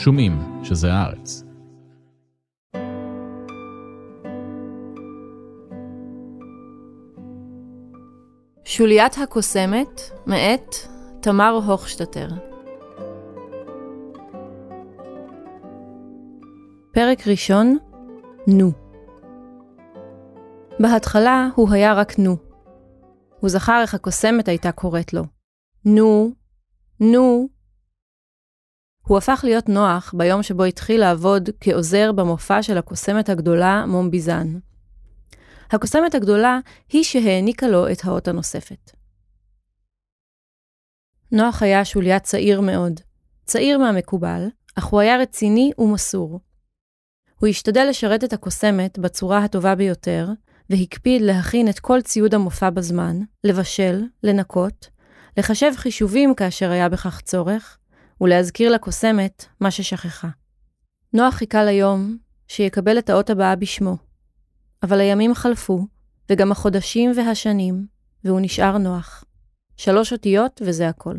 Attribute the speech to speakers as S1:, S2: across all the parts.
S1: שומעים שזה הארץ.
S2: שוליית הקוסמת, מאת תמר הוכשטטר. פרק ראשון, נו. בהתחלה הוא היה רק נו. הוא זכר איך הקוסמת הייתה קוראת לו. נו, נו. הוא הפך להיות נוח ביום שבו התחיל לעבוד כעוזר במופע של הקוסמת הגדולה מומביזן. הקוסמת הגדולה היא שהעניקה לו את האות הנוספת. נוח היה שוליה צעיר מאוד, צעיר מהמקובל, אך הוא היה רציני ומסור. הוא השתדל לשרת את הקוסמת בצורה הטובה ביותר, והקפיד להכין את כל ציוד המופע בזמן, לבשל, לנקות, לחשב חישובים כאשר היה בכך צורך, ולהזכיר לקוסמת מה ששכחה. נוח חיכה ליום שיקבל את האות הבאה בשמו, אבל הימים חלפו, וגם החודשים והשנים, והוא נשאר נוח. שלוש אותיות וזה הכל.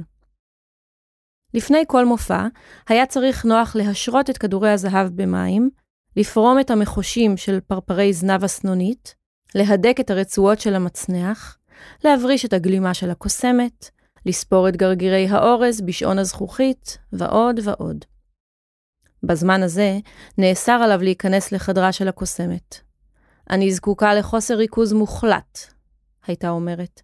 S2: לפני כל מופע, היה צריך נוח להשרות את כדורי הזהב במים, לפרום את המחושים של פרפרי זנב הסנונית, להדק את הרצועות של המצנח, להבריש את הגלימה של הקוסמת, לספור את גרגירי האורז בשעון הזכוכית, ועוד ועוד. בזמן הזה, נאסר עליו להיכנס לחדרה של הקוסמת. אני זקוקה לחוסר ריכוז מוחלט, הייתה אומרת.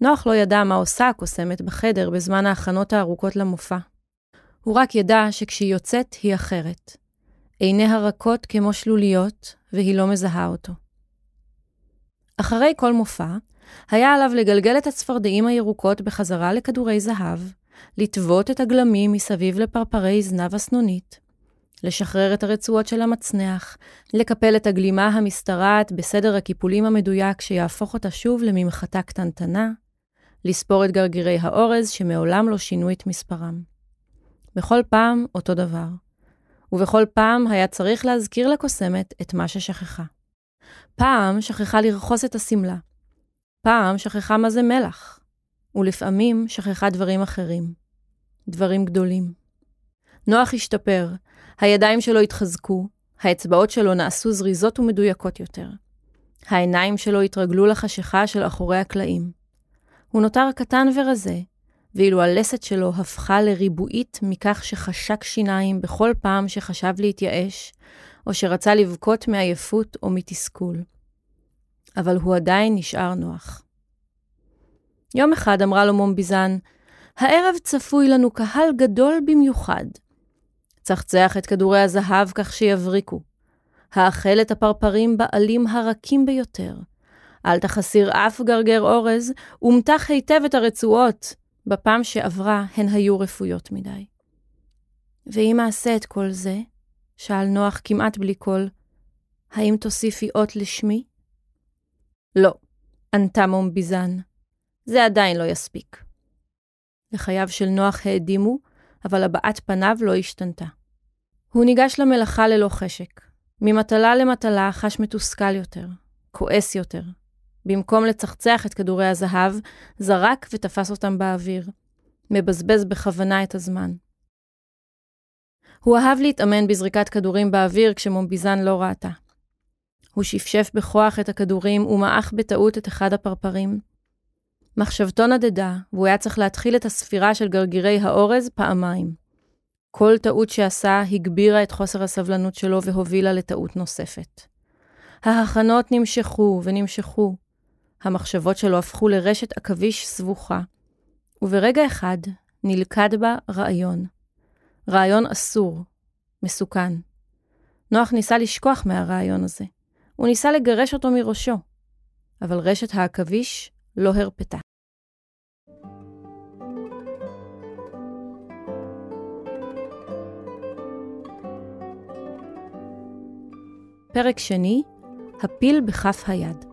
S2: נוח לא ידע מה עושה הקוסמת בחדר בזמן ההכנות הארוכות למופע. הוא רק ידע שכשהיא יוצאת היא אחרת. עיניה רכות כמו שלוליות, והיא לא מזהה אותו. אחרי כל מופע, היה עליו לגלגל את הצפרדעים הירוקות בחזרה לכדורי זהב, לטוות את הגלמים מסביב לפרפרי זנב הסנונית, לשחרר את הרצועות של המצנח, לקפל את הגלימה המשתרעת בסדר הקיפולים המדויק שיהפוך אותה שוב לממחטה קטנטנה, לספור את גרגירי האורז שמעולם לא שינו את מספרם. בכל פעם אותו דבר. ובכל פעם היה צריך להזכיר לקוסמת את מה ששכחה. פעם שכחה לרחוס את השמלה. פעם שכחה מה זה מלח. ולפעמים שכחה דברים אחרים. דברים גדולים. נוח השתפר, הידיים שלו התחזקו, האצבעות שלו נעשו זריזות ומדויקות יותר. העיניים שלו התרגלו לחשיכה של אחורי הקלעים. הוא נותר קטן ורזה, ואילו הלסת שלו הפכה לריבועית מכך שחשק שיניים בכל פעם שחשב להתייאש, או שרצה לבכות מעייפות או מתסכול. אבל הוא עדיין נשאר נוח. יום אחד אמרה לו מומביזן, הערב צפוי לנו קהל גדול במיוחד. צחצח את כדורי הזהב כך שיבריקו. האכל את הפרפרים בעלים הרכים ביותר. אל תחסיר אף גרגר אורז, ומתח היטב את הרצועות. בפעם שעברה הן היו רפויות מדי. ואם אעשה את כל זה, שאל נוח כמעט בלי קול, האם תוסיפי אות לשמי? לא, ענתה מומביזן. זה עדיין לא יספיק. לחייו של נוח האדימו, אבל הבעת פניו לא השתנתה. הוא ניגש למלאכה ללא חשק. ממטלה למטלה חש מתוסכל יותר, כועס יותר. במקום לצחצח את כדורי הזהב, זרק ותפס אותם באוויר. מבזבז בכוונה את הזמן. הוא אהב להתאמן בזריקת כדורים באוויר כשמומביזן לא ראתה. הוא שפשף בכוח את הכדורים ומעך בטעות את אחד הפרפרים. מחשבתו נדדה, והוא היה צריך להתחיל את הספירה של גרגירי האורז פעמיים. כל טעות שעשה הגבירה את חוסר הסבלנות שלו והובילה לטעות נוספת. ההכנות נמשכו ונמשכו. המחשבות שלו הפכו לרשת עכביש סבוכה, וברגע אחד נלכד בה רעיון. רעיון אסור, מסוכן. נוח ניסה לשכוח מהרעיון הזה. הוא ניסה לגרש אותו מראשו, אבל רשת העכביש לא הרפתה. פרק שני, הפיל בכף היד.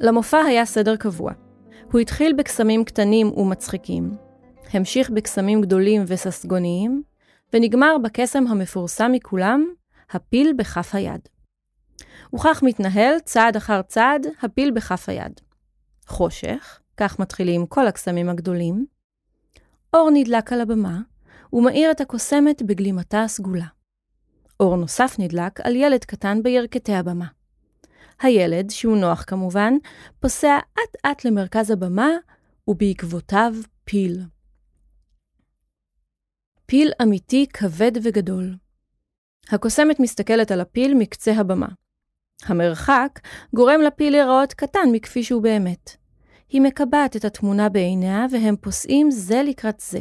S2: למופע היה סדר קבוע. הוא התחיל בקסמים קטנים ומצחיקים, המשיך בקסמים גדולים וססגוניים, ונגמר בקסם המפורסם מכולם, הפיל בכף היד. וכך מתנהל צעד אחר צעד הפיל בכף היד. חושך, כך מתחילים כל הקסמים הגדולים. אור נדלק על הבמה, ומאיר את הקוסמת בגלימתה הסגולה. אור נוסף נדלק על ילד קטן בירכתי הבמה. הילד, שהוא נוח כמובן, פוסע אט-אט למרכז הבמה, ובעקבותיו פיל. פיל אמיתי כבד וגדול. הקוסמת מסתכלת על הפיל מקצה הבמה. המרחק גורם לפיל להיראות קטן מכפי שהוא באמת. היא מקבעת את התמונה בעיניה, והם פוסעים זה לקראת זה.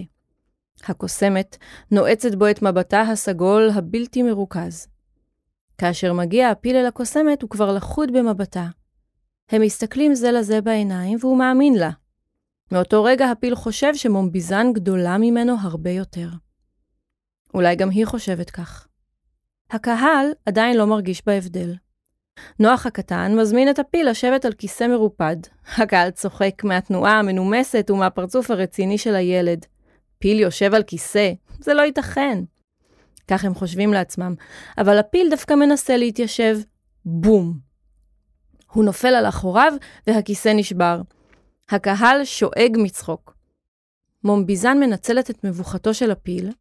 S2: הקוסמת נועצת בו את מבטה הסגול הבלתי מרוכז. כאשר מגיע הפיל אל הקוסמת, הוא כבר לחוד במבטה. הם מסתכלים זה לזה בעיניים, והוא מאמין לה. מאותו רגע הפיל חושב שמומביזן גדולה ממנו הרבה יותר. אולי גם היא חושבת כך. הקהל עדיין לא מרגיש בהבדל. נוח הקטן מזמין את הפיל לשבת על כיסא מרופד. הקהל צוחק מהתנועה המנומסת ומהפרצוף הרציני של הילד. פיל יושב על כיסא, זה לא ייתכן. כך הם חושבים לעצמם, אבל הפיל דווקא מנסה להתיישב. בום. הוא נופל על אחוריו והכיסא נשבר. הקהל שואג מצחוק. מומביזן מנצלת את מבוכתו של הפיל,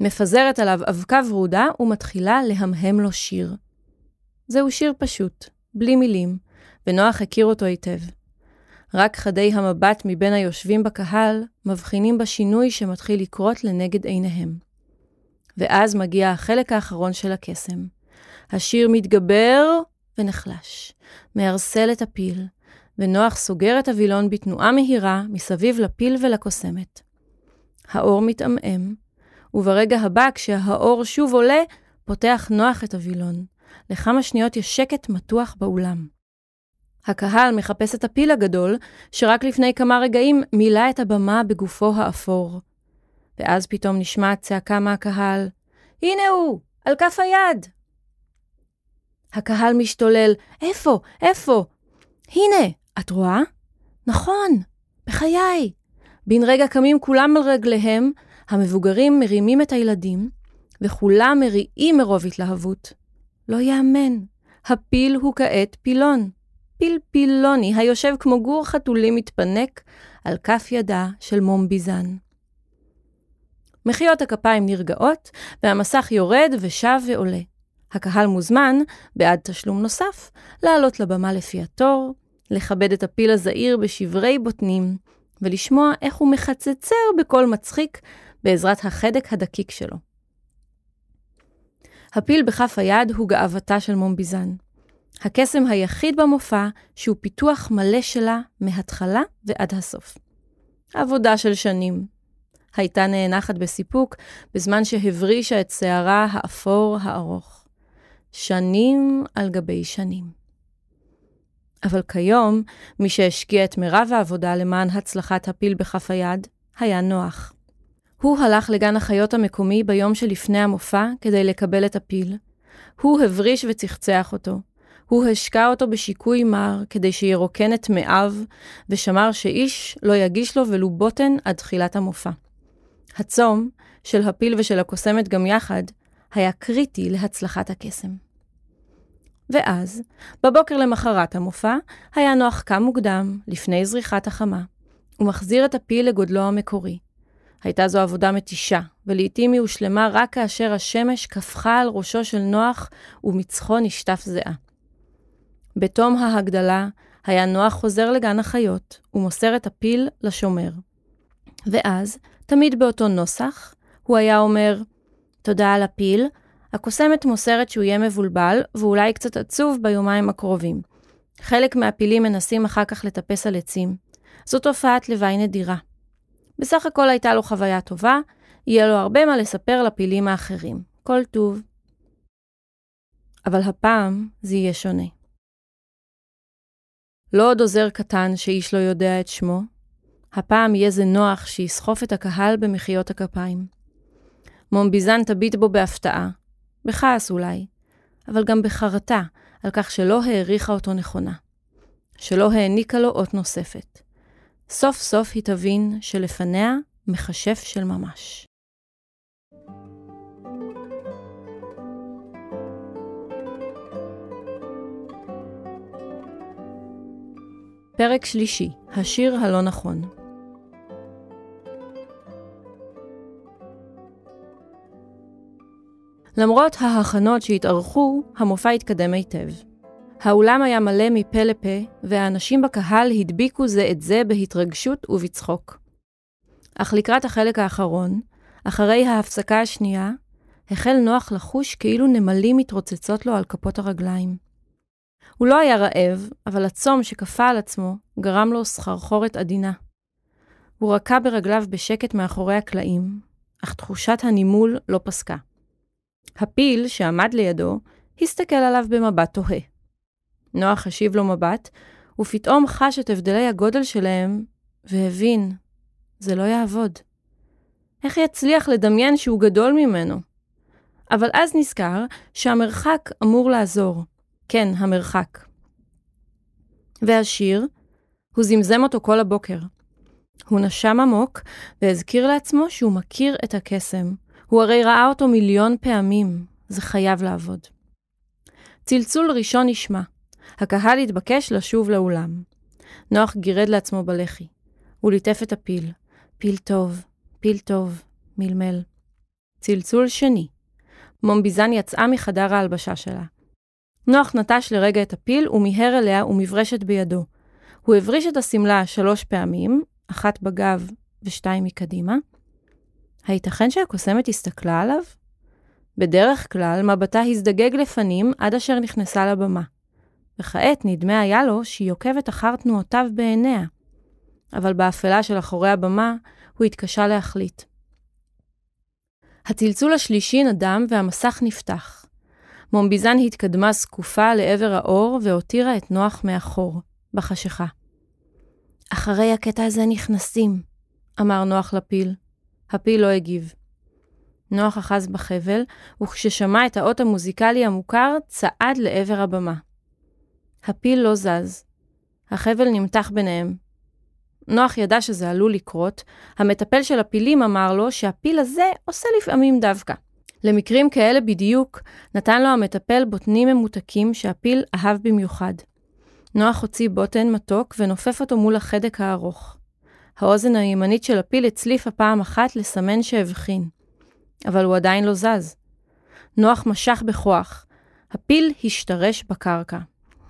S2: מפזרת עליו אבקה ורודה ומתחילה להמהם לו שיר. זהו שיר פשוט, בלי מילים, ונוח הכיר אותו היטב. רק חדי המבט מבין היושבים בקהל מבחינים בשינוי שמתחיל לקרות לנגד עיניהם. ואז מגיע החלק האחרון של הקסם. השיר מתגבר ונחלש, מערסל את הפיל, ונוח סוגר את הווילון בתנועה מהירה מסביב לפיל ולקוסמת. האור מתעמעם, וברגע הבא, כשהאור שוב עולה, פותח נוח את הווילון. לכמה שניות יש שקט מתוח באולם. הקהל מחפש את הפיל הגדול, שרק לפני כמה רגעים מילא את הבמה בגופו האפור. ואז פתאום נשמעת צעקה מהקהל, הנה הוא, על כף היד! הקהל משתולל, איפה? איפה? הנה, את רואה? נכון, בחיי. בן רגע קמים כולם על רגליהם, המבוגרים מרימים את הילדים, וכולם מריעים מרוב התלהבות. לא יאמן, הפיל הוא כעת פילון. פיל פילוני היושב כמו גור חתולים מתפנק על כף ידה של מומביזן. מחיאות הכפיים נרגעות, והמסך יורד ושב ועולה. הקהל מוזמן, בעד תשלום נוסף, לעלות לבמה לפי התור, לכבד את הפיל הזעיר בשברי בוטנים, ולשמוע איך הוא מחצצר בקול מצחיק בעזרת החדק הדקיק שלו. הפיל בכף היד הוא גאוותה של מומביזן. הקסם היחיד במופע שהוא פיתוח מלא שלה מההתחלה ועד הסוף. עבודה של שנים. הייתה נאנחת בסיפוק בזמן שהברישה את שערה האפור הארוך. שנים על גבי שנים. אבל כיום, מי שהשקיע את מירב העבודה למען הצלחת הפיל בכף היד, היה נוח. הוא הלך לגן החיות המקומי ביום שלפני המופע כדי לקבל את הפיל. הוא הבריש וצחצח אותו. הוא השקע אותו בשיקוי מר כדי שירוקן את מאיו, ושמר שאיש לא יגיש לו ולו בוטן עד תחילת המופע. הצום, של הפיל ושל הקוסמת גם יחד, היה קריטי להצלחת הקסם. ואז, בבוקר למחרת המופע, היה נוח קם מוקדם, לפני זריחת החמה, ומחזיר את הפיל לגודלו המקורי. הייתה זו עבודה מתישה, ולעיתים היא הושלמה רק כאשר השמש קפחה על ראשו של נוח ומצחו נשטף זיעה. בתום ההגדלה, היה נוח חוזר לגן החיות, ומוסר את הפיל לשומר. ואז, תמיד באותו נוסח, הוא היה אומר, תודה על הפיל, הקוסמת מוסרת שהוא יהיה מבולבל, ואולי קצת עצוב ביומיים הקרובים. חלק מהפילים מנסים אחר כך לטפס על עצים. זו תופעת לוואי נדירה. בסך הכל הייתה לו חוויה טובה, יהיה לו הרבה מה לספר לפילים האחרים. כל טוב. אבל הפעם זה יהיה שונה. לא עוד עוזר קטן שאיש לא יודע את שמו, הפעם יהיה זה נוח שיסחוף את הקהל במחיאות הכפיים. מומביזן תביט בו בהפתעה, בכעס אולי, אבל גם בחרטה על כך שלא העריכה אותו נכונה, שלא העניקה לו אות נוספת. סוף סוף היא תבין שלפניה מכשף של ממש. פרק שלישי, השיר הלא נכון. למרות ההכנות שהתארכו, המופע התקדם היטב. האולם היה מלא מפה לפה, והאנשים בקהל הדביקו זה את זה בהתרגשות ובצחוק. אך לקראת החלק האחרון, אחרי ההפסקה השנייה, החל נוח לחוש כאילו נמלים מתרוצצות לו על כפות הרגליים. הוא לא היה רעב, אבל הצום שכפה על עצמו גרם לו סחרחורת עדינה. הוא רקע ברגליו בשקט מאחורי הקלעים, אך תחושת הנימול לא פסקה. הפיל, שעמד לידו, הסתכל עליו במבט תוהה. נוח השיב לו מבט, ופתאום חש את הבדלי הגודל שלהם, והבין, זה לא יעבוד. איך יצליח לדמיין שהוא גדול ממנו? אבל אז נזכר שהמרחק אמור לעזור. כן, המרחק. והשיר, הוא זמזם אותו כל הבוקר. הוא נשם עמוק והזכיר לעצמו שהוא מכיר את הקסם. הוא הרי ראה אותו מיליון פעמים, זה חייב לעבוד. צלצול ראשון נשמע. הקהל התבקש לשוב לאולם. נוח גירד לעצמו בלחי. הוא ליטף את הפיל. פיל טוב, פיל טוב, מלמל. צלצול שני. מומביזן יצאה מחדר ההלבשה שלה. נוח נטש לרגע את הפיל ומיהר אליה ומברשת בידו. הוא הבריש את השמלה שלוש פעמים, אחת בגב ושתיים מקדימה. הייתכן שהקוסמת הסתכלה עליו? בדרך כלל מבטה הזדגג לפנים עד אשר נכנסה לבמה. וכעת נדמה היה לו שהיא עוקבת אחר תנועותיו בעיניה. אבל באפלה של אחורי הבמה הוא התקשה להחליט. הצלצול השלישי נדם והמסך נפתח. מומביזן התקדמה זקופה לעבר האור והותירה את נוח מאחור, בחשיכה. אחרי הקטע הזה נכנסים, אמר נוח לפיל. הפיל לא הגיב. נוח אחז בחבל, וכששמע את האות המוזיקלי המוכר, צעד לעבר הבמה. הפיל לא זז. החבל נמתח ביניהם. נוח ידע שזה עלול לקרות, המטפל של הפילים אמר לו שהפיל הזה עושה לפעמים דווקא. למקרים כאלה בדיוק, נתן לו המטפל בוטנים ממותקים שהפיל אהב במיוחד. נוח הוציא בוטן מתוק ונופף אותו מול החדק הארוך. האוזן הימנית של הפיל הצליפה פעם אחת לסמן שהבחין. אבל הוא עדיין לא זז. נוח משך בכוח. הפיל השתרש בקרקע.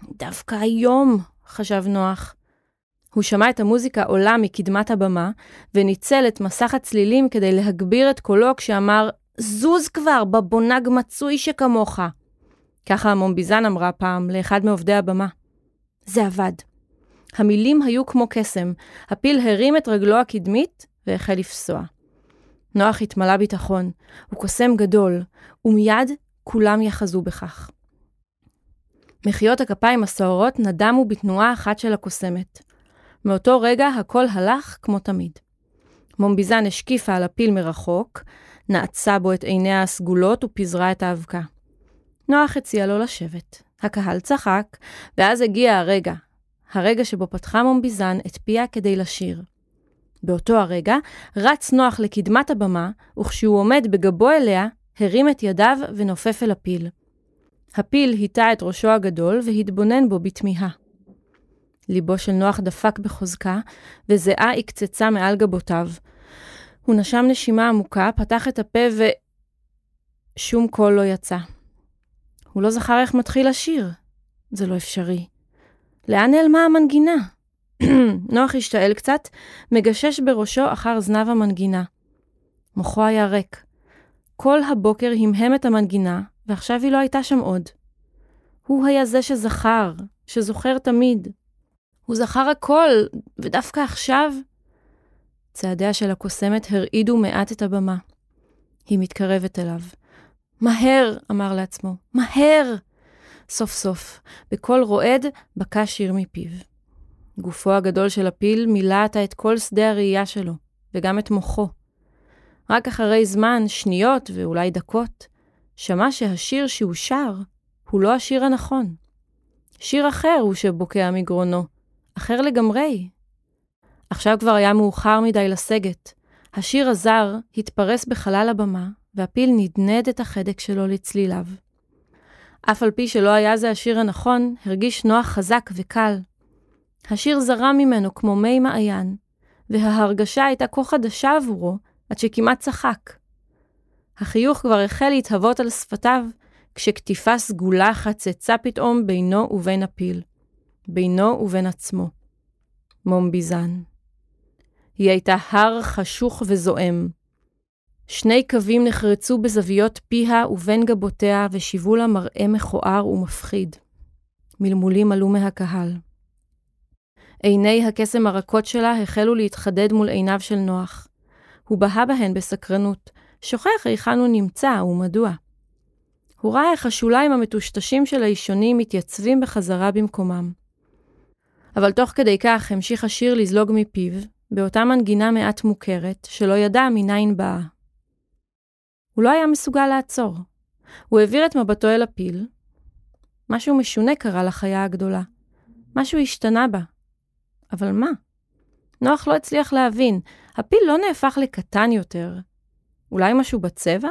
S2: דווקא היום, חשב נוח. הוא שמע את המוזיקה עולה מקדמת הבמה, וניצל את מסך הצלילים כדי להגביר את קולו כשאמר, זוז כבר, בבונג מצוי שכמוך. ככה המומביזן אמרה פעם לאחד מעובדי הבמה. זה עבד. המילים היו כמו קסם, הפיל הרים את רגלו הקדמית והחל לפסוע. נוח התמלא ביטחון, הוא קוסם גדול, ומיד כולם יחזו בכך. מחיאות הכפיים הסוערות נדמו בתנועה אחת של הקוסמת. מאותו רגע הכל הלך כמו תמיד. מומביזן השקיפה על הפיל מרחוק, נעצה בו את עיניה הסגולות ופיזרה את האבקה. נוח הציע לו לשבת. הקהל צחק, ואז הגיע הרגע, הרגע שבו פתחה מומביזן את פיה כדי לשיר. באותו הרגע רץ נוח לקדמת הבמה, וכשהוא עומד בגבו אליה, הרים את ידיו ונופף אל הפיל. הפיל היטה את ראשו הגדול והתבונן בו בתמיהה. ליבו של נוח דפק בחוזקה, וזיעה הקצצה מעל גבותיו. הוא נשם נשימה עמוקה, פתח את הפה ו... שום קול לא יצא. הוא לא זכר איך מתחיל השיר. זה לא אפשרי. לאן נעלמה המנגינה? נוח השתעל קצת, מגשש בראשו אחר זנב המנגינה. מוחו היה ריק. כל הבוקר המהם את המנגינה, ועכשיו היא לא הייתה שם עוד. הוא היה זה שזכר, שזוכר תמיד. הוא זכר הכל, ודווקא עכשיו... צעדיה של הקוסמת הרעידו מעט את הבמה. היא מתקרבת אליו. מהר, אמר לעצמו, מהר! סוף סוף, בקול רועד, בקע שיר מפיו. גופו הגדול של הפיל מילא עתה את כל שדה הראייה שלו, וגם את מוחו. רק אחרי זמן, שניות ואולי דקות, שמע שהשיר שהוא שר הוא לא השיר הנכון. שיר אחר הוא שבוקע מגרונו, אחר לגמרי. עכשיו כבר היה מאוחר מדי לסגת. השיר הזר התפרס בחלל הבמה, והפיל נדנד את החדק שלו לצליליו. אף על פי שלא היה זה השיר הנכון, הרגיש נוח חזק וקל. השיר זרם ממנו כמו מי מעיין, וההרגשה הייתה כה חדשה עבורו, עד שכמעט צחק. החיוך כבר החל להתהוות על שפתיו, כשקטיפה סגולה חצצה פתאום בינו ובין הפיל, בינו ובין עצמו. מומביזן. היא הייתה הר חשוך וזועם. שני קווים נחרצו בזוויות פיה ובין גבותיה ושיוו לה מראה מכוער ומפחיד. מלמולים עלו מהקהל. עיני הקסם הרכות שלה החלו להתחדד מול עיניו של נוח. הוא בהה בהן בסקרנות, שוכח היכן הוא נמצא ומדוע. הוא ראה איך השוליים המטושטשים של האישונים מתייצבים בחזרה במקומם. אבל תוך כדי כך המשיך השיר לזלוג מפיו, באותה מנגינה מעט מוכרת, שלא ידע מניין באה. הוא לא היה מסוגל לעצור. הוא העביר את מבטו אל הפיל. משהו משונה קרה לחיה הגדולה. משהו השתנה בה. אבל מה? נוח לא הצליח להבין. הפיל לא נהפך לקטן יותר. אולי משהו בצבע?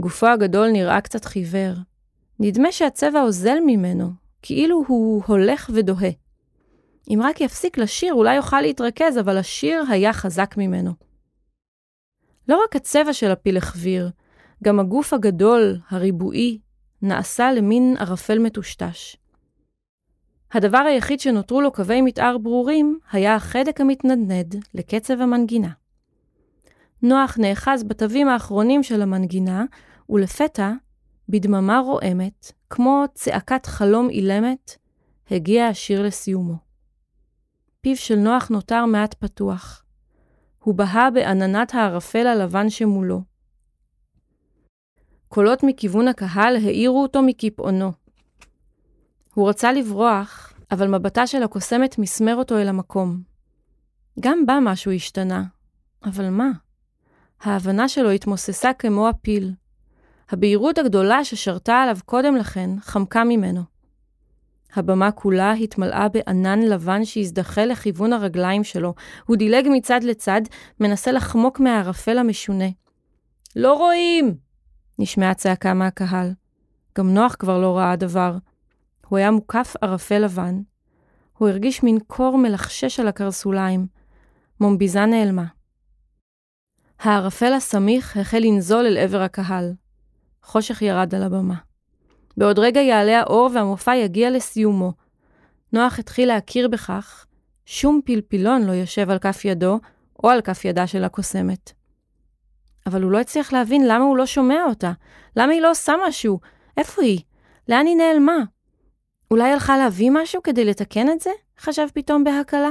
S2: גופו הגדול נראה קצת חיוור. נדמה שהצבע אוזל ממנו, כאילו הוא הולך ודוהה. אם רק יפסיק לשיר, אולי יוכל להתרכז, אבל השיר היה חזק ממנו. לא רק הצבע של הפיל החביר, גם הגוף הגדול, הריבועי, נעשה למין ערפל מטושטש. הדבר היחיד שנותרו לו קווי מתאר ברורים, היה החדק המתנדנד לקצב המנגינה. נוח נאחז בתווים האחרונים של המנגינה, ולפתע, בדממה רועמת, כמו צעקת חלום אילמת, הגיע השיר לסיומו. פיו של נוח נותר מעט פתוח. הוא בהה בעננת הערפל הלבן שמולו. קולות מכיוון הקהל העירו אותו מקיפאונו. הוא רצה לברוח, אבל מבטה של הקוסמת מסמר אותו אל המקום. גם בה משהו השתנה, אבל מה? ההבנה שלו התמוססה כמו הפיל. הבהירות הגדולה ששרתה עליו קודם לכן חמקה ממנו. הבמה כולה התמלאה בענן לבן שהזדחה לכיוון הרגליים שלו. הוא דילג מצד לצד, מנסה לחמוק מהערפל המשונה. לא רואים! נשמעה צעקה מהקהל. גם נוח כבר לא ראה דבר. הוא היה מוקף ערפל לבן. הוא הרגיש מין קור מלחשש על הקרסוליים. מומביזה נעלמה. הערפל הסמיך החל לנזול אל עבר הקהל. חושך ירד על הבמה. בעוד רגע יעלה האור והמופע יגיע לסיומו. נוח התחיל להכיר בכך, שום פלפילון לא יושב על כף ידו או על כף ידה של הקוסמת. אבל הוא לא הצליח להבין למה הוא לא שומע אותה, למה היא לא עושה משהו, איפה היא? לאן היא נעלמה? אולי הלכה להביא משהו כדי לתקן את זה? חשב פתאום בהקלה.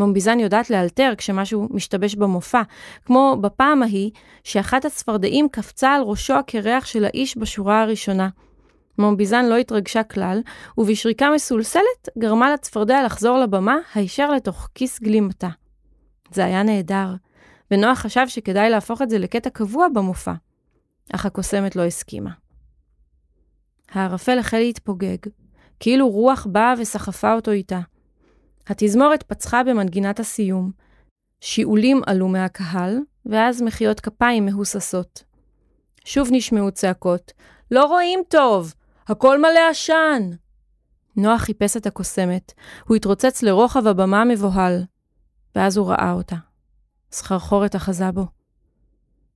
S2: מומביזן יודעת לאלתר כשמשהו משתבש במופע, כמו בפעם ההיא שאחת הצפרדעים קפצה על ראשו הקרח של האיש בשורה הראשונה. מומביזן לא התרגשה כלל, ובשריקה מסולסלת גרמה לצפרדע לחזור לבמה הישר לתוך כיס גלימתה. זה היה נהדר, ונוח חשב שכדאי להפוך את זה לקטע קבוע במופע, אך הקוסמת לא הסכימה. הערפל החל להתפוגג, כאילו רוח באה וסחפה אותו איתה. התזמורת פצחה במנגינת הסיום. שיעולים עלו מהקהל, ואז מחיאות כפיים מהוססות. שוב נשמעו צעקות, לא רואים טוב! הכל מלא עשן! נוח חיפש את הקוסמת, הוא התרוצץ לרוחב הבמה המבוהל, ואז הוא ראה אותה. סחרחורת אחזה בו.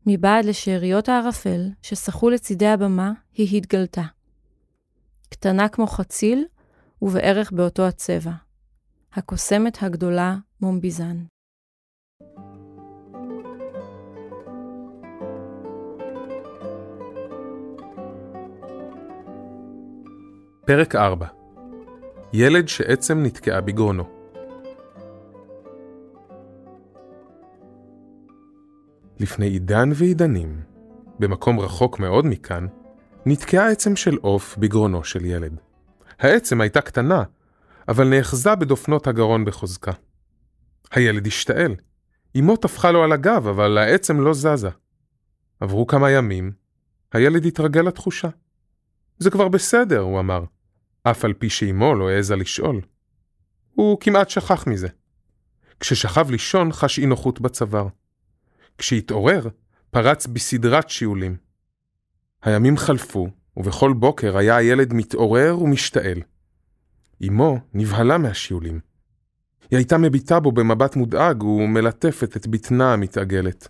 S2: מבעד לשאריות הערפל ששחו לצידי הבמה, היא התגלתה. קטנה כמו חציל, ובערך באותו הצבע. הקוסמת הגדולה מומביזן.
S3: פרק 4 ילד שעצם נתקעה בגרונו לפני עידן ועידנים, במקום רחוק מאוד מכאן, נתקעה עצם של עוף בגרונו של ילד. העצם הייתה קטנה, אבל נאחזה בדופנות הגרון בחוזקה. הילד השתעל. אמו טפחה לו על הגב, אבל העצם לא זזה. עברו כמה ימים, הילד התרגל לתחושה. זה כבר בסדר, הוא אמר, אף על פי שאמו לא העזה לשאול. הוא כמעט שכח מזה. כששכב לישון חש אי נוחות בצוואר. כשהתעורר, פרץ בסדרת שיעולים. הימים חלפו, ובכל בוקר היה הילד מתעורר ומשתעל. אמו נבהלה מהשיעולים. היא הייתה מביטה בו במבט מודאג ומלטפת את בטנה המתעגלת.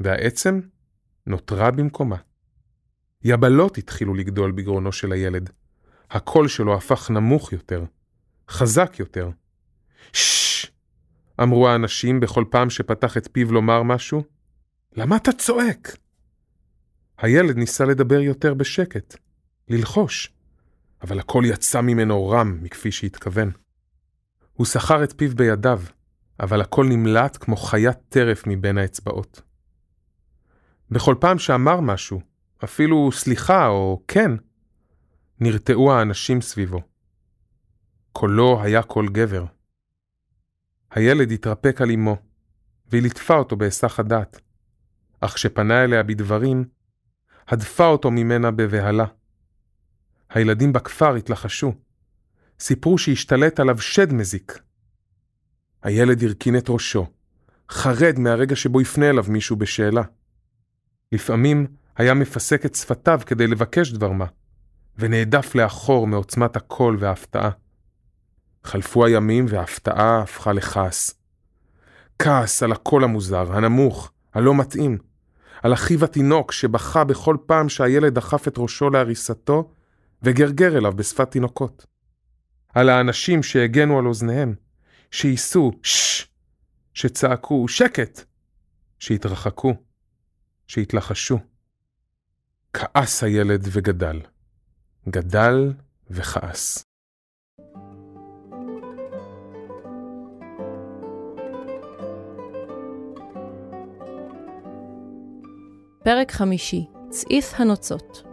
S3: והעצם נותרה במקומה. יבלות התחילו לגדול בגרונו של הילד. הקול שלו הפך נמוך יותר, חזק יותר. ששש! אמרו האנשים בכל פעם שפתח את פיו לומר משהו. למה אתה צועק? הילד ניסה לדבר יותר בשקט, ללחוש, אבל הקול יצא ממנו רם מכפי שהתכוון. הוא סחר את פיו בידיו, אבל הקול נמלט כמו חיית טרף מבין האצבעות. בכל פעם שאמר משהו, אפילו סליחה או כן, נרתעו האנשים סביבו. קולו היה קול גבר. הילד התרפק על אמו, והיא ליטפה אותו בהיסח הדעת, אך כשפנה אליה בדברים, הדפה אותו ממנה בבהלה. הילדים בכפר התלחשו, סיפרו שהשתלט עליו שד מזיק. הילד הרכין את ראשו, חרד מהרגע שבו יפנה אליו מישהו בשאלה. לפעמים היה מפסק את שפתיו כדי לבקש דבר מה, ונעדף לאחור מעוצמת הקול וההפתעה. חלפו הימים וההפתעה הפכה לכעס. כעס על הקול המוזר, הנמוך, הלא מתאים, על אחיו התינוק שבכה בכל פעם שהילד דחף את ראשו להריסתו וגרגר אליו בשפת תינוקות. על האנשים שהגנו על אוזניהם, שייסו ששש, שצעקו שקט, שהתרחקו, שהתלחשו. כעס הילד וגדל. גדל וכעס.
S2: פרק חמישי, צעיף הנוצות.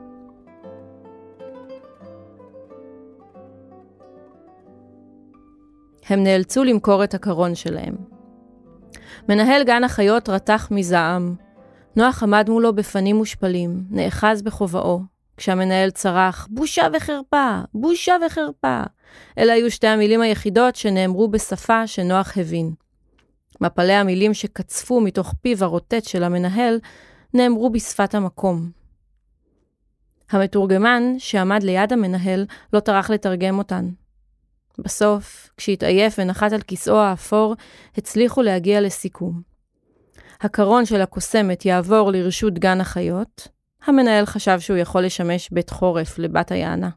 S2: הם נאלצו למכור את הקרון שלהם. מנהל גן החיות רתח מזעם. נוח עמד מולו בפנים מושפלים, נאחז בכובעו, כשהמנהל צרח, בושה וחרפה, בושה וחרפה. אלה היו שתי המילים היחידות שנאמרו בשפה שנוח הבין. מפלי המילים שקצפו מתוך פיו הרוטט של המנהל, נאמרו בשפת המקום. המתורגמן, שעמד ליד המנהל, לא טרח לתרגם אותן. בסוף, כשהתעייף ונחת על כיסאו האפור, הצליחו להגיע לסיכום. הקרון של הקוסמת יעבור לרשות גן החיות, המנהל חשב שהוא יכול לשמש בית חורף לבת היענה.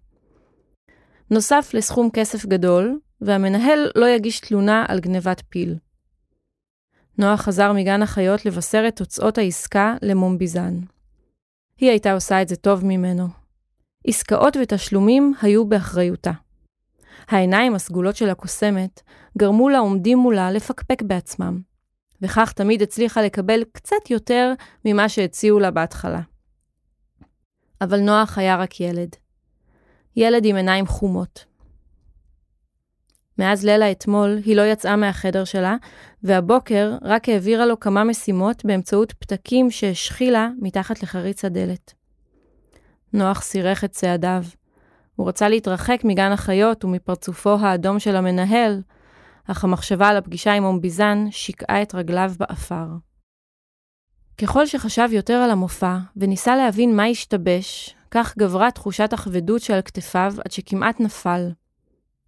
S2: נוסף לסכום כסף גדול, והמנהל לא יגיש תלונה על גנבת פיל. נוח חזר מגן החיות לבשר את תוצאות העסקה למומביזן. היא הייתה עושה את זה טוב ממנו. עסקאות ותשלומים היו באחריותה. העיניים הסגולות של הקוסמת גרמו לעומדים מולה לפקפק בעצמם, וכך תמיד הצליחה לקבל קצת יותר ממה שהציעו לה בהתחלה. אבל נוח היה רק ילד. ילד עם עיניים חומות. מאז לילה אתמול היא לא יצאה מהחדר שלה, והבוקר רק העבירה לו כמה משימות באמצעות פתקים שהשחילה מתחת לחריץ הדלת. נוח סירך את צעדיו. הוא רצה להתרחק מגן החיות ומפרצופו האדום של המנהל, אך המחשבה על הפגישה עם אומביזן שיקעה את רגליו באפר. ככל שחשב יותר על המופע וניסה להבין מה השתבש, כך גברה תחושת הכבדות שעל כתפיו עד שכמעט נפל.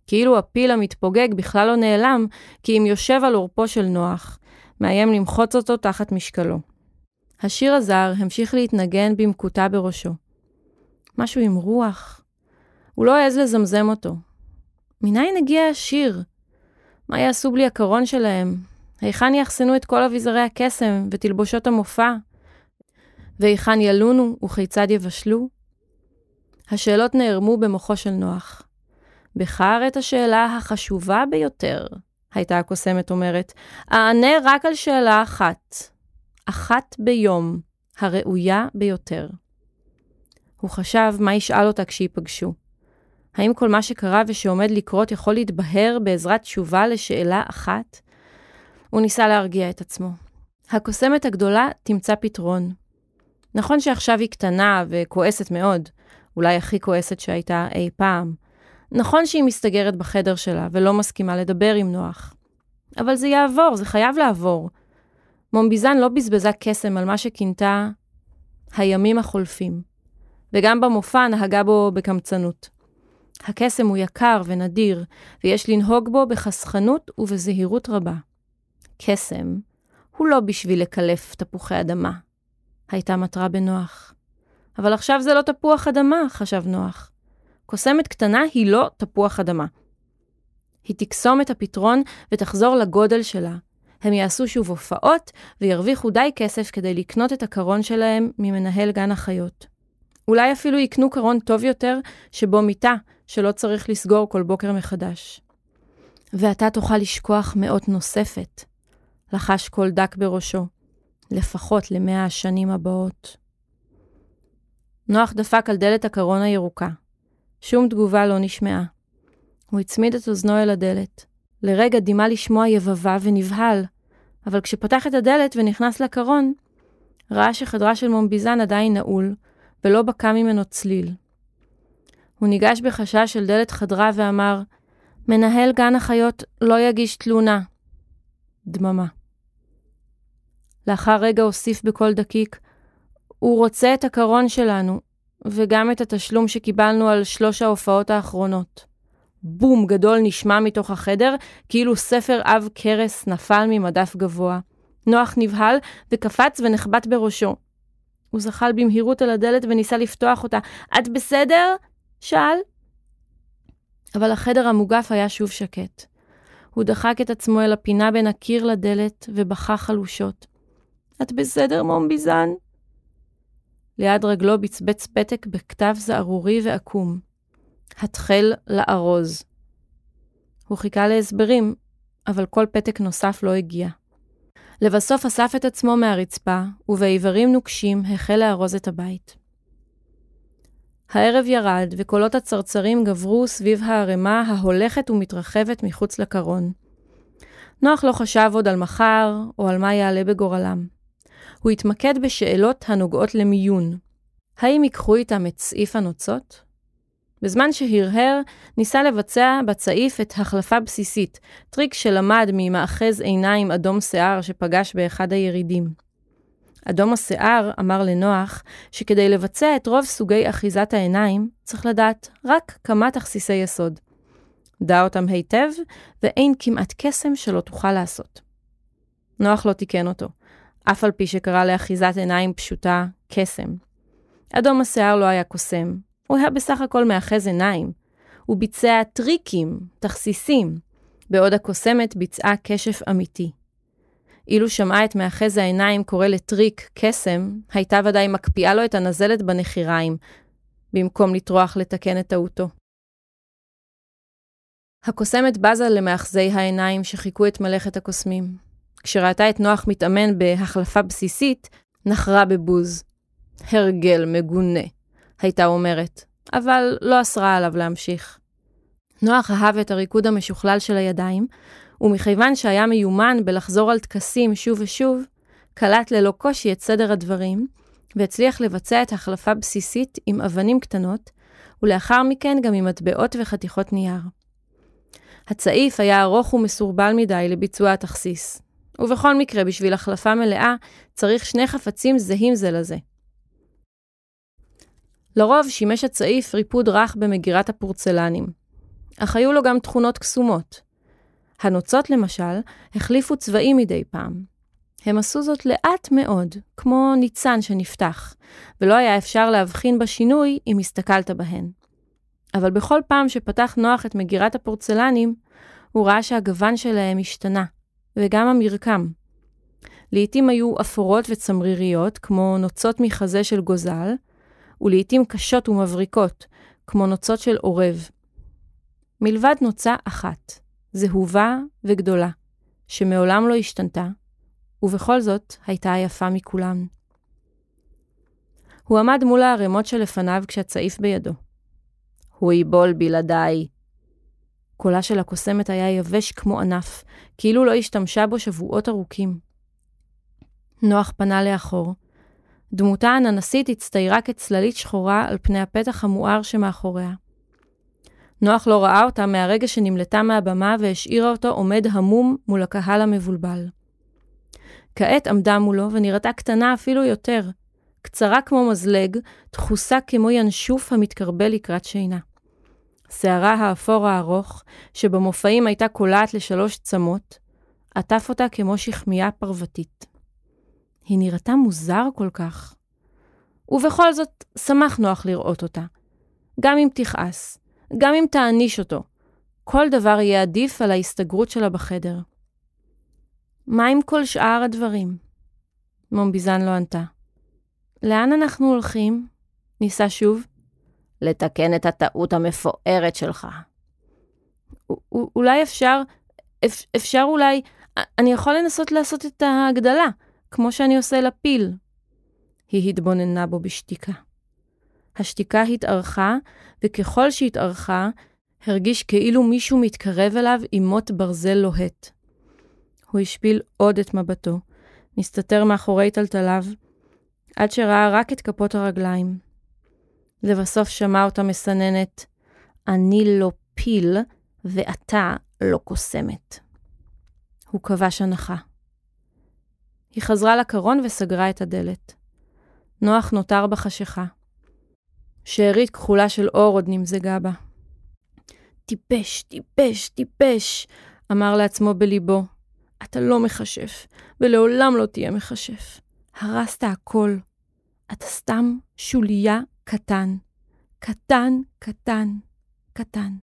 S2: כאילו הפיל המתפוגג בכלל לא נעלם, כי אם יושב על עורפו של נוח, מאיים למחוץ אותו תחת משקלו. השיר הזר המשיך להתנגן במקוטה בראשו. משהו עם רוח. הוא לא העז לזמזם אותו. מניין הגיע השיר? מה יעשו בלי הקרון שלהם? היכן יאחסנו את כל אביזרי הקסם ותלבושות המופע? והיכן ילונו וכיצד יבשלו? השאלות נערמו במוחו של נוח. בחר את השאלה החשובה ביותר, הייתה הקוסמת אומרת. אענה רק על שאלה אחת, אחת ביום, הראויה ביותר. הוא חשב מה ישאל אותה כשיפגשו. האם כל מה שקרה ושעומד לקרות יכול להתבהר בעזרת תשובה לשאלה אחת? הוא ניסה להרגיע את עצמו. הקוסמת הגדולה תמצא פתרון. נכון שעכשיו היא קטנה וכועסת מאוד, אולי הכי כועסת שהייתה אי פעם. נכון שהיא מסתגרת בחדר שלה ולא מסכימה לדבר עם נוח. אבל זה יעבור, זה חייב לעבור. מומביזן לא בזבזה קסם על מה שכינתה הימים החולפים, וגם במופע נהגה בו בקמצנות. הקסם הוא יקר ונדיר, ויש לנהוג בו בחסכנות ובזהירות רבה. קסם הוא לא בשביל לקלף תפוחי אדמה, הייתה מטרה בנוח. אבל עכשיו זה לא תפוח אדמה, חשב נוח. קוסמת קטנה היא לא תפוח אדמה. היא תקסום את הפתרון ותחזור לגודל שלה. הם יעשו שוב הופעות וירוויחו די כסף כדי לקנות את הקרון שלהם ממנהל גן החיות. אולי אפילו יקנו קרון טוב יותר, שבו מיטה שלא צריך לסגור כל בוקר מחדש. ואתה תוכל לשכוח מאות נוספת, לחש כל דק בראשו, לפחות למאה השנים הבאות. נוח דפק על דלת הקרון הירוקה. שום תגובה לא נשמעה. הוא הצמיד את אוזנו אל הדלת. לרגע דימה לשמוע יבבה ונבהל, אבל כשפתח את הדלת ונכנס לקרון, ראה שחדרה של מומביזן עדיין נעול, ולא בקע ממנו צליל. הוא ניגש בחשש אל דלת חדרה ואמר, מנהל גן החיות לא יגיש תלונה. דממה. לאחר רגע הוסיף בקול דקיק, הוא רוצה את הקרון שלנו, וגם את התשלום שקיבלנו על שלוש ההופעות האחרונות. בום גדול נשמע מתוך החדר, כאילו ספר עב כרס נפל ממדף גבוה. נוח נבהל וקפץ ונחבט בראשו. הוא זחל במהירות על הדלת וניסה לפתוח אותה. את בסדר? שאל. אבל החדר המוגף היה שוב שקט. הוא דחק את עצמו אל הפינה בין הקיר לדלת ובכה חלושות. את בסדר, מומביזן? ליד רגלו בצבץ פתק בכתב זערורי ועקום. התחל לארוז. הוא חיכה להסברים, אבל כל פתק נוסף לא הגיע. לבסוף אסף את עצמו מהרצפה, ובעיוורים נוקשים החל לארוז את הבית. הערב ירד, וקולות הצרצרים גברו סביב הערימה ההולכת ומתרחבת מחוץ לקרון. נוח לא חשב עוד על מחר, או על מה יעלה בגורלם. הוא התמקד בשאלות הנוגעות למיון. האם ייקחו איתם את סעיף הנוצות? בזמן שהרהר, ניסה לבצע בצעיף את החלפה בסיסית, טריק שלמד ממאחז עיניים אדום שיער שפגש באחד הירידים. אדום השיער אמר לנוח שכדי לבצע את רוב סוגי אחיזת העיניים, צריך לדעת רק כמה תכסיסי יסוד. דע אותם היטב, ואין כמעט קסם שלא תוכל לעשות. נוח לא תיקן אותו, אף על פי שקרא לאחיזת עיניים פשוטה קסם. אדום השיער לא היה קוסם, הוא היה בסך הכל מאחז עיניים. הוא ביצע טריקים, תכסיסים, בעוד הקוסמת ביצעה כשף אמיתי. אילו שמעה את מאחז העיניים קורא לטריק קסם, הייתה ודאי מקפיאה לו את הנזלת בנחיריים, במקום לטרוח לתקן את טעותו. הקוסמת בזה למאחזי העיניים שחיכו את מלאכת הקוסמים. כשראתה את נוח מתאמן בהחלפה בסיסית, נחרה בבוז. הרגל מגונה, הייתה אומרת, אבל לא אסרה עליו להמשיך. נוח אהב את הריקוד המשוכלל של הידיים, ומכיוון שהיה מיומן בלחזור על טקסים שוב ושוב, קלט ללא קושי את סדר הדברים, והצליח לבצע את החלפה בסיסית עם אבנים קטנות, ולאחר מכן גם עם מטבעות וחתיכות נייר. הצעיף היה ארוך ומסורבל מדי לביצוע התכסיס, ובכל מקרה, בשביל החלפה מלאה, צריך שני חפצים זהים זה לזה. לרוב שימש הצעיף ריפוד רך במגירת הפורצלנים, אך היו לו גם תכונות קסומות. הנוצות, למשל, החליפו צבעים מדי פעם. הם עשו זאת לאט מאוד, כמו ניצן שנפתח, ולא היה אפשר להבחין בשינוי אם הסתכלת בהן. אבל בכל פעם שפתח נוח את מגירת הפורצלנים, הוא ראה שהגוון שלהם השתנה, וגם המרקם. לעתים היו אפורות וצמריריות, כמו נוצות מחזה של גוזל, ולעתים קשות ומבריקות, כמו נוצות של עורב. מלבד נוצה אחת, זהובה וגדולה, שמעולם לא השתנתה, ובכל זאת הייתה היפה מכולן. הוא עמד מול הערימות שלפניו כשהצעיף בידו. הוא יבול בלעדיי. קולה של הקוסמת היה יבש כמו ענף, כאילו לא השתמשה בו שבועות ארוכים. נוח פנה לאחור. דמותה הננסית הצטיירה כצללית שחורה על פני הפתח המואר שמאחוריה. נוח לא ראה אותה מהרגע שנמלטה מהבמה והשאירה אותו עומד המום מול הקהל המבולבל. כעת עמדה מולו ונראתה קטנה אפילו יותר, קצרה כמו מזלג, דחוסה כמו ינשוף המתקרבל לקראת שינה. שערה האפור הארוך, שבמופעים הייתה קולעת לשלוש צמות, עטף אותה כמו שכמיה פרוותית. היא נראתה מוזר כל כך. ובכל זאת, שמח נוח לראות אותה. גם אם תכעס, גם אם תעניש אותו, כל דבר יהיה עדיף על ההסתגרות שלה בחדר. מה עם כל שאר הדברים? מומביזן לא ענתה. לאן אנחנו הולכים? ניסה שוב. לתקן את הטעות המפוארת שלך. אולי אפשר, אפשר אולי, אני יכול לנסות לעשות את ההגדלה, כמו שאני עושה לפיל. היא התבוננה בו בשתיקה. השתיקה התארכה, וככל שהתארכה, הרגיש כאילו מישהו מתקרב אליו עם מוט ברזל לוהט. הוא השפיל עוד את מבטו, מסתתר מאחורי טלטליו, עד שראה רק את כפות הרגליים. לבסוף שמע אותה מסננת, אני לא פיל ואתה לא קוסמת. הוא כבש הנחה. היא חזרה לקרון וסגרה את הדלת. נוח נותר בחשיכה. שארית כחולה של אור עוד נמזגה בה. טיפש, טיפש, טיפש, אמר לעצמו בליבו. אתה לא מכשף, ולעולם לא תהיה מכשף. הרסת הכל. אתה סתם שוליה קטן. קטן, קטן, קטן.